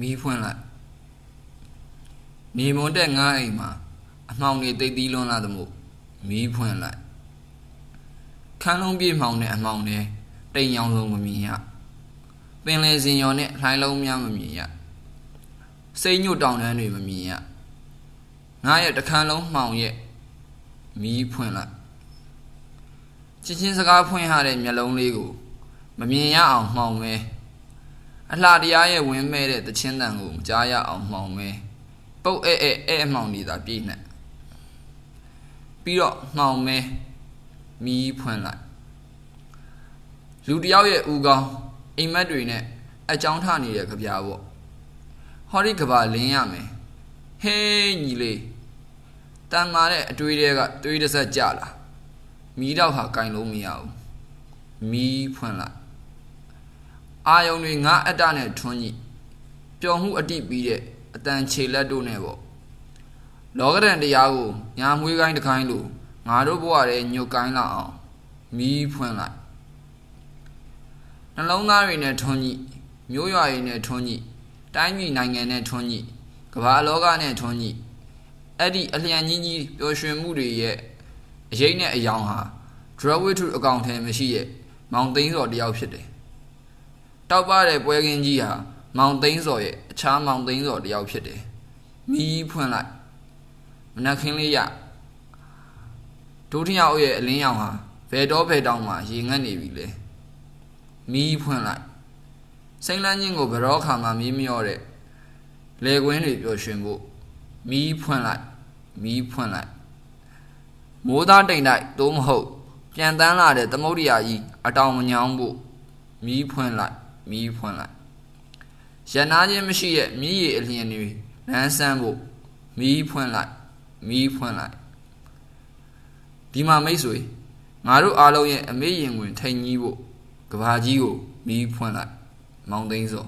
မီးဖွင့်လိုက်နေမွန်တဲ့ငါးအိမ်မှာအမှောင်တွေတိတ်သီးလွန်းလာသမို့မီးဖွင့်လိုက်ခန်းလုံးပြေးမှောင်တဲ့အမှောင်တွေတိမ်ရောင်လုံးမမြင်ရပင်လယ်စင်ရော်နဲ့လှိုင်းလုံးများမမြင်ရစိတ်ညွတ်တောင်တန်းတွေမမြင်ရငါရဲ့တခန်းလုံးမှောင်ရဲ့မီးဖွင့်လိုက်ချင်းချင်းစကားဖွင့်ရတဲ့မျက်လုံးလေးကိုမမြင်ရအောင်မှောင်မဲ အလှတရားရဲ့ဝင်းမဲ့တဲ့တချင်းတန်ကိုမကြားရအောင်မှောင်မဲပုတ်အဲအဲအဲအမှောင်နေတာပြည့်နေပြီးတော့မှောင်မဲမီးဖွင့်လိုက်လူတယောက်ရဲ့ဦးကောင်းအိမ်မက်တွေနဲ့အကြောင်းထနေတဲ့ကြပြားပေါ့ဟောဒီကဘာလင်းရမယ်ဟေးညီလေးတန်မာတဲ့အတွေးတွေကတွေးတစ်ဆက်ကြလာမီးတော့ဟာကင်လို့မရဘူးမီးဖွင့်လိုက် အာယုံတွေငါအတ္တနဲ့ထွန်းကြည့်ပျော်မှုအတိပြီးတဲ့အတန်ခြေလက်တို့နဲ့ပေါ့လောကရန်တရားကိုညာမွေးကိုင်းတစ်ခိုင်းလို့ငါတို့ဘဝရဲ့ညွတ်ကိုင်းလာအောင်မီးဖွင့်လိုက်နှလုံးသားတွေနဲ့ထွန်းကြည့်မျိုးရွာတွေနဲ့ထွန်းကြည့်တိုင်းပြည်နိုင်ငံနဲ့ထွန်းကြည့်ကမ္ဘာလောကနဲ့ထွန်းကြည့်အဲ့ဒီအလျံကြီးကြီးပျော်ရွှင်မှုတွေရဲ့အရေးနဲ့အယောင်ဟာဒရဝိထုအကောင့်ထဲမရှိရဲ့မောင်သိန်းစော်တယောက်ဖြစ်တယ် တောက်ပတဲ့ပွဲကင်းကြီးဟာမောင်သိန်းစော်ရဲ့အခြားမောင်သိန်းစော်တယောက်ဖြစ်တယ်မီးဖွင့်လိုက်မနက်ခင်းလေးရဒုတိယအုပ်ရဲ့အလင်းရောင်ဟာဘယ်တော့ဘယ်တောင်မှရေငတ်နေပြီလေမီးဖွင့်လိုက်စိမ့်လန်းချင်းကိုဘရောခါမှမီးမြော့တဲ့လေကွင်းတွေပျော်ရွှင်ဖို့မီးဖွင့်လိုက်မီးဖွင့်လိုက်မိုးသားတိမ်တိုက်သို့မဟုတ်ပြန်တန်းလာတဲ့သမုဒ္ဒရာကြီးအတောင်မညောင်းဖို့မီးဖွင့်လိုက် မီးဖွင့်လိုက်ရနာချင်းမရှိရဲ့မြည်ရည်အလျင်တွေလမ်းဆန်းဖို့မီးဖွင့်လိုက်မီးဖွင့်လိုက်ဒီမှာမိတ်ဆွေငါတို့အားလုံးရဲ့အမေးရင်ဝင်ထိန်ကြီးဖို့ကဘာကြီးကိုမီးဖွင့်လိုက်မောင်သိန်းစော